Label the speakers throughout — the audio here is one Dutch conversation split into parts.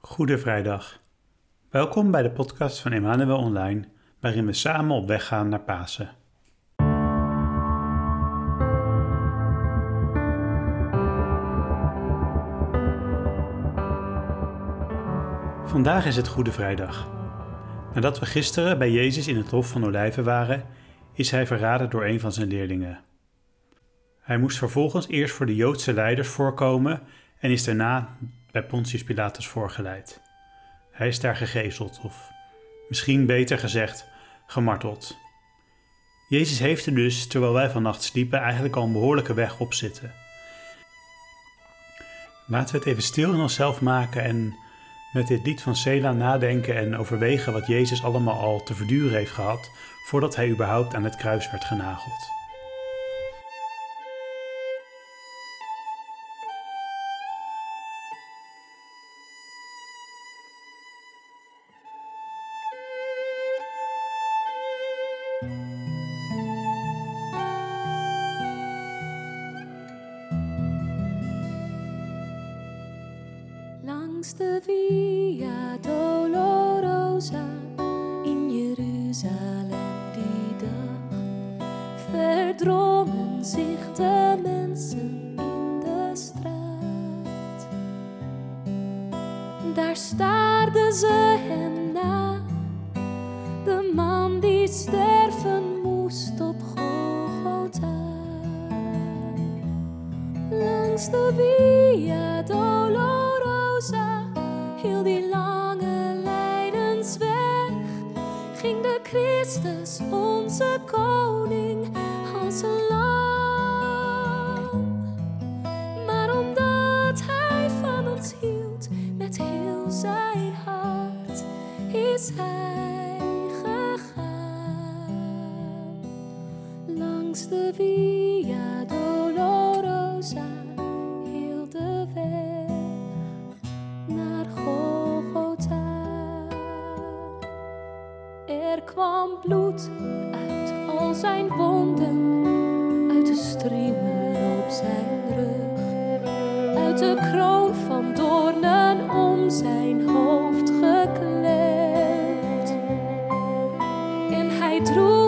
Speaker 1: Goede Vrijdag. Welkom bij de podcast van Emmanuel Online, waarin we samen op weg gaan naar Pasen. Vandaag is het Goede Vrijdag. Nadat we gisteren bij Jezus in het Hof van Olijven waren, is hij verraden door een van zijn leerlingen. Hij moest vervolgens eerst voor de Joodse leiders voorkomen en is daarna bij Pontius Pilatus voorgeleid. Hij is daar gegezeld, of misschien beter gezegd, gemarteld. Jezus heeft er dus, terwijl wij vannacht sliepen, eigenlijk al een behoorlijke weg op zitten. Laten we het even stil in onszelf maken en met dit lied van Sela nadenken en overwegen wat Jezus allemaal al te verduren heeft gehad voordat hij überhaupt aan het kruis werd genageld.
Speaker 2: Langs de Via Dolorosa in Jeruzalem die dag verdrongen zich de mensen in de straat. Daar staarden ze hem De Via Dolorosa, heel die lange lijdensweg, ging de Christus, onze koning, als een lam. Maar omdat hij van ons hield, met heel zijn hart, is hij gegaan. Langs de Via Bloed uit al zijn wonden, uit de striemen op zijn rug, uit de kroon van doornen om zijn hoofd geklemd. En hij droeg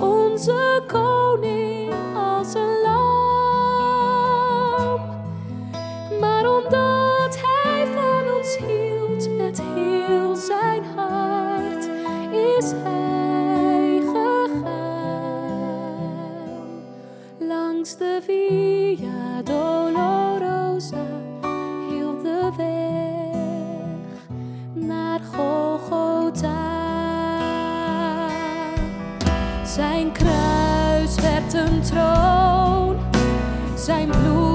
Speaker 2: onze koning, als een lam. Zijn kruis werd een troon, zijn bloed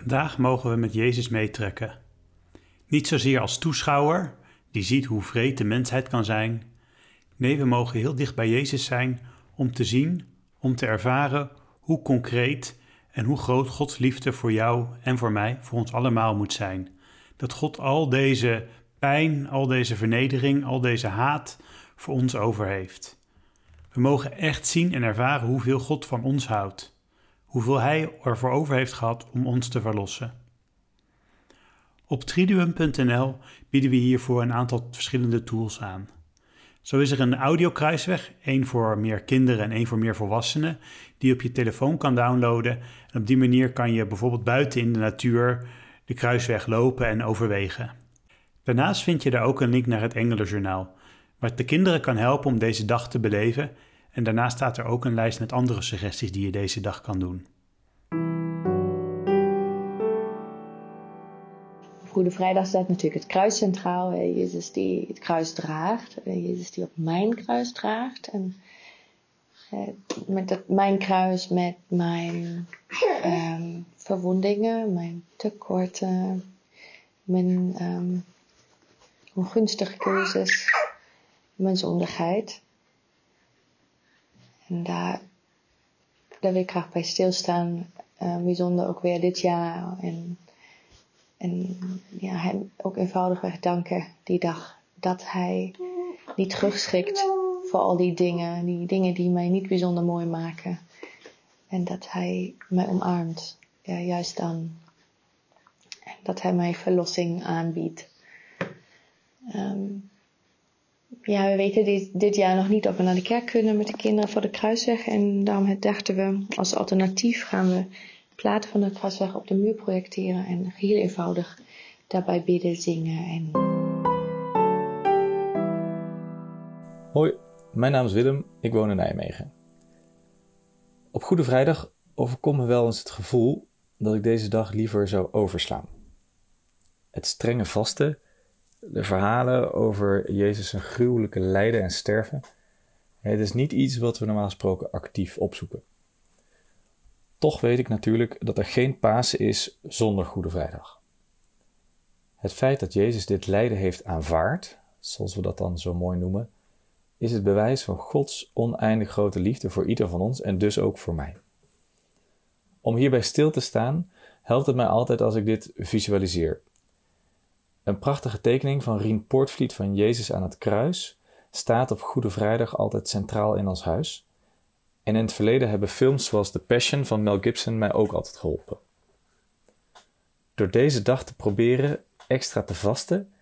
Speaker 1: Vandaag mogen we met Jezus meetrekken. Niet zozeer als toeschouwer, die ziet hoe vreed de mensheid kan zijn. Nee, we mogen heel dicht bij Jezus zijn om te zien, om te ervaren hoe concreet en hoe groot Gods liefde voor jou en voor mij, voor ons allemaal moet zijn. Dat God al deze pijn, al deze vernedering, al deze haat voor ons over heeft. We mogen echt zien en ervaren hoeveel God van ons houdt. Hoeveel Hij ervoor over heeft gehad om ons te verlossen. Op triduum.nl bieden we hiervoor een aantal verschillende tools aan. Zo is er een audiokruisweg, één voor meer kinderen en één voor meer volwassenen, die je op je telefoon kan downloaden. En op die manier kan je bijvoorbeeld buiten in de natuur de kruisweg lopen en overwegen. Daarnaast vind je daar ook een link naar het Engelenjournaal, wat de kinderen kan helpen om deze dag te beleven. En daarnaast staat er ook een lijst met andere suggesties die je deze dag kan doen.
Speaker 3: Goede Vrijdag staat natuurlijk het kruis centraal. Jezus die het kruis draagt. Jezus die op mijn kruis draagt. En met dat, mijn kruis, met mijn um, verwondingen, mijn tekorten, mijn um, ongunstige keuzes, mijn zondigheid. En daar, wil ik graag bij stilstaan. Uh, bijzonder ook weer dit jaar. En en ja, hem ook eenvoudigweg danken die dag. Dat hij niet terugschrikt voor al die dingen. Die dingen die mij niet bijzonder mooi maken. En dat hij mij omarmt. Ja, juist dan. En dat hij mij verlossing aanbiedt. Um, ja, we weten dit, dit, jaar nog niet of we naar de kerk kunnen met de kinderen voor de kruisweg. En daarom dachten we, als alternatief gaan we platen van de kruisweg op de muur projecteren en heel eenvoudig daarbij bidden, zingen en...
Speaker 4: Hoi, mijn naam is Willem, ik woon in Nijmegen. Op Goede Vrijdag overkomt me wel eens het gevoel dat ik deze dag liever zou overslaan. Het strenge vasten, de verhalen over Jezus' gruwelijke lijden en sterven, het is niet iets wat we normaal gesproken actief opzoeken. Toch weet ik natuurlijk dat er geen Pasen is zonder Goede Vrijdag. Het feit dat Jezus dit lijden heeft aanvaard, zoals we dat dan zo mooi noemen, is het bewijs van Gods oneindig grote liefde voor ieder van ons en dus ook voor mij. Om hierbij stil te staan, helpt het mij altijd als ik dit visualiseer. Een prachtige tekening van Rien Poortvliet van Jezus aan het kruis staat op Goede Vrijdag altijd centraal in ons huis en in het verleden hebben films zoals The Passion van Mel Gibson mij ook altijd geholpen. Door deze dag te proberen extra te vasten,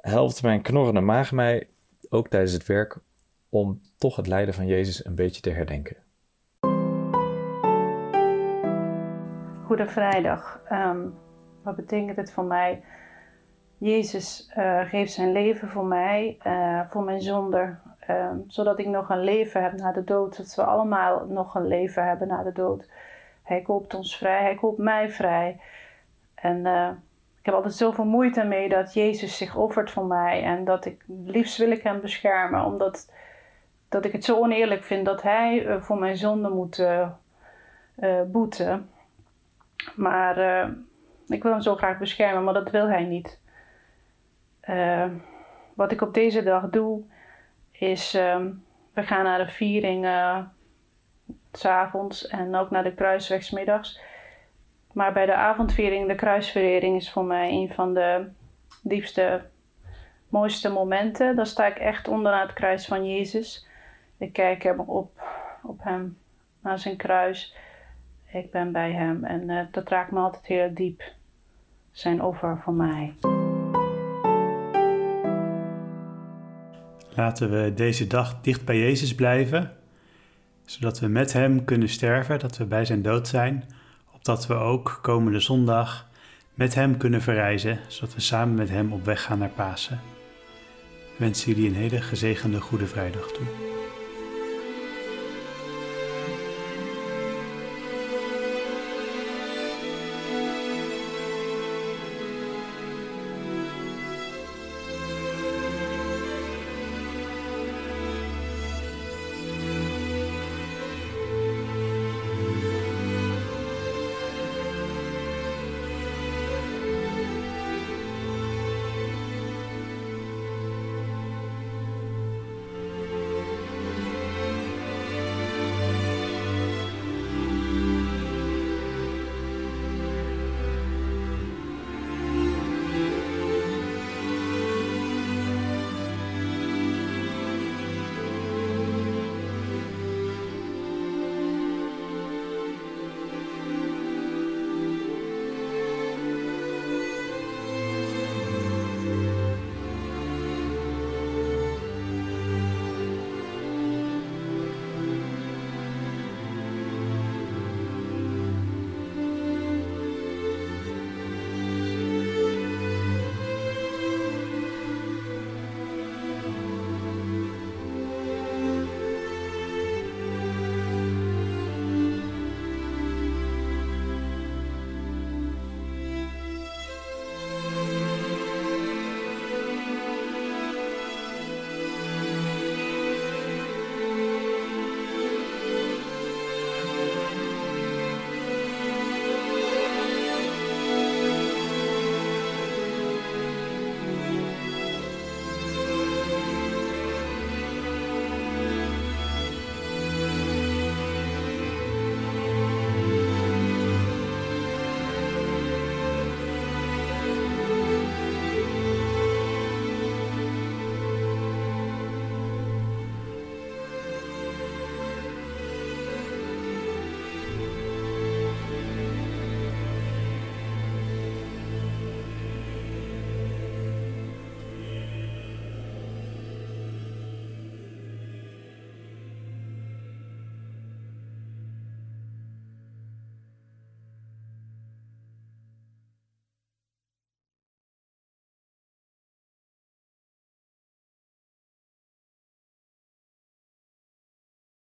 Speaker 4: helpt mijn knorrende maag mij, ook tijdens het werk, om toch het lijden van Jezus een beetje te herdenken.
Speaker 5: Goede Vrijdag. Um, wat betekent het voor mij? Jezus uh, geeft zijn leven voor mij, uh, voor mijn zonde, Ehm, zodat ik nog een leven heb na de dood. Dat we allemaal nog een leven hebben na de dood. Hij koopt ons vrij, hij koopt mij vrij. En uh, ik heb altijd zoveel moeite mee dat Jezus zich offert voor mij. En dat ik, liefst wil ik hem beschermen. Omdat dat ik het zo oneerlijk vind dat hij voor mijn zonde moet boeten. Maar ik wil hem zo graag beschermen, maar dat wil hij niet. Wat ik op deze dag doe, is um, we gaan naar de viering uh, s avonds en ook naar de kruisweg middags. Maar bij de avondviering, de kruisverering, is voor mij een van de diepste, mooiste momenten. Dan sta ik echt onderaan het kruis van Jezus. Ik kijk hem op, op hem, naar zijn kruis. Ik ben bij hem en uh, dat raakt me altijd heel diep. Zijn offer voor mij.
Speaker 1: Laten we deze dag dicht bij Jezus blijven, zodat we met Hem kunnen sterven, dat we bij zijn dood zijn, opdat we ook komende zondag met Hem kunnen verreizen, zodat we samen met Hem op weg gaan naar Pasen. Ik wens jullie een hele gezegende Goede Vrijdag toe.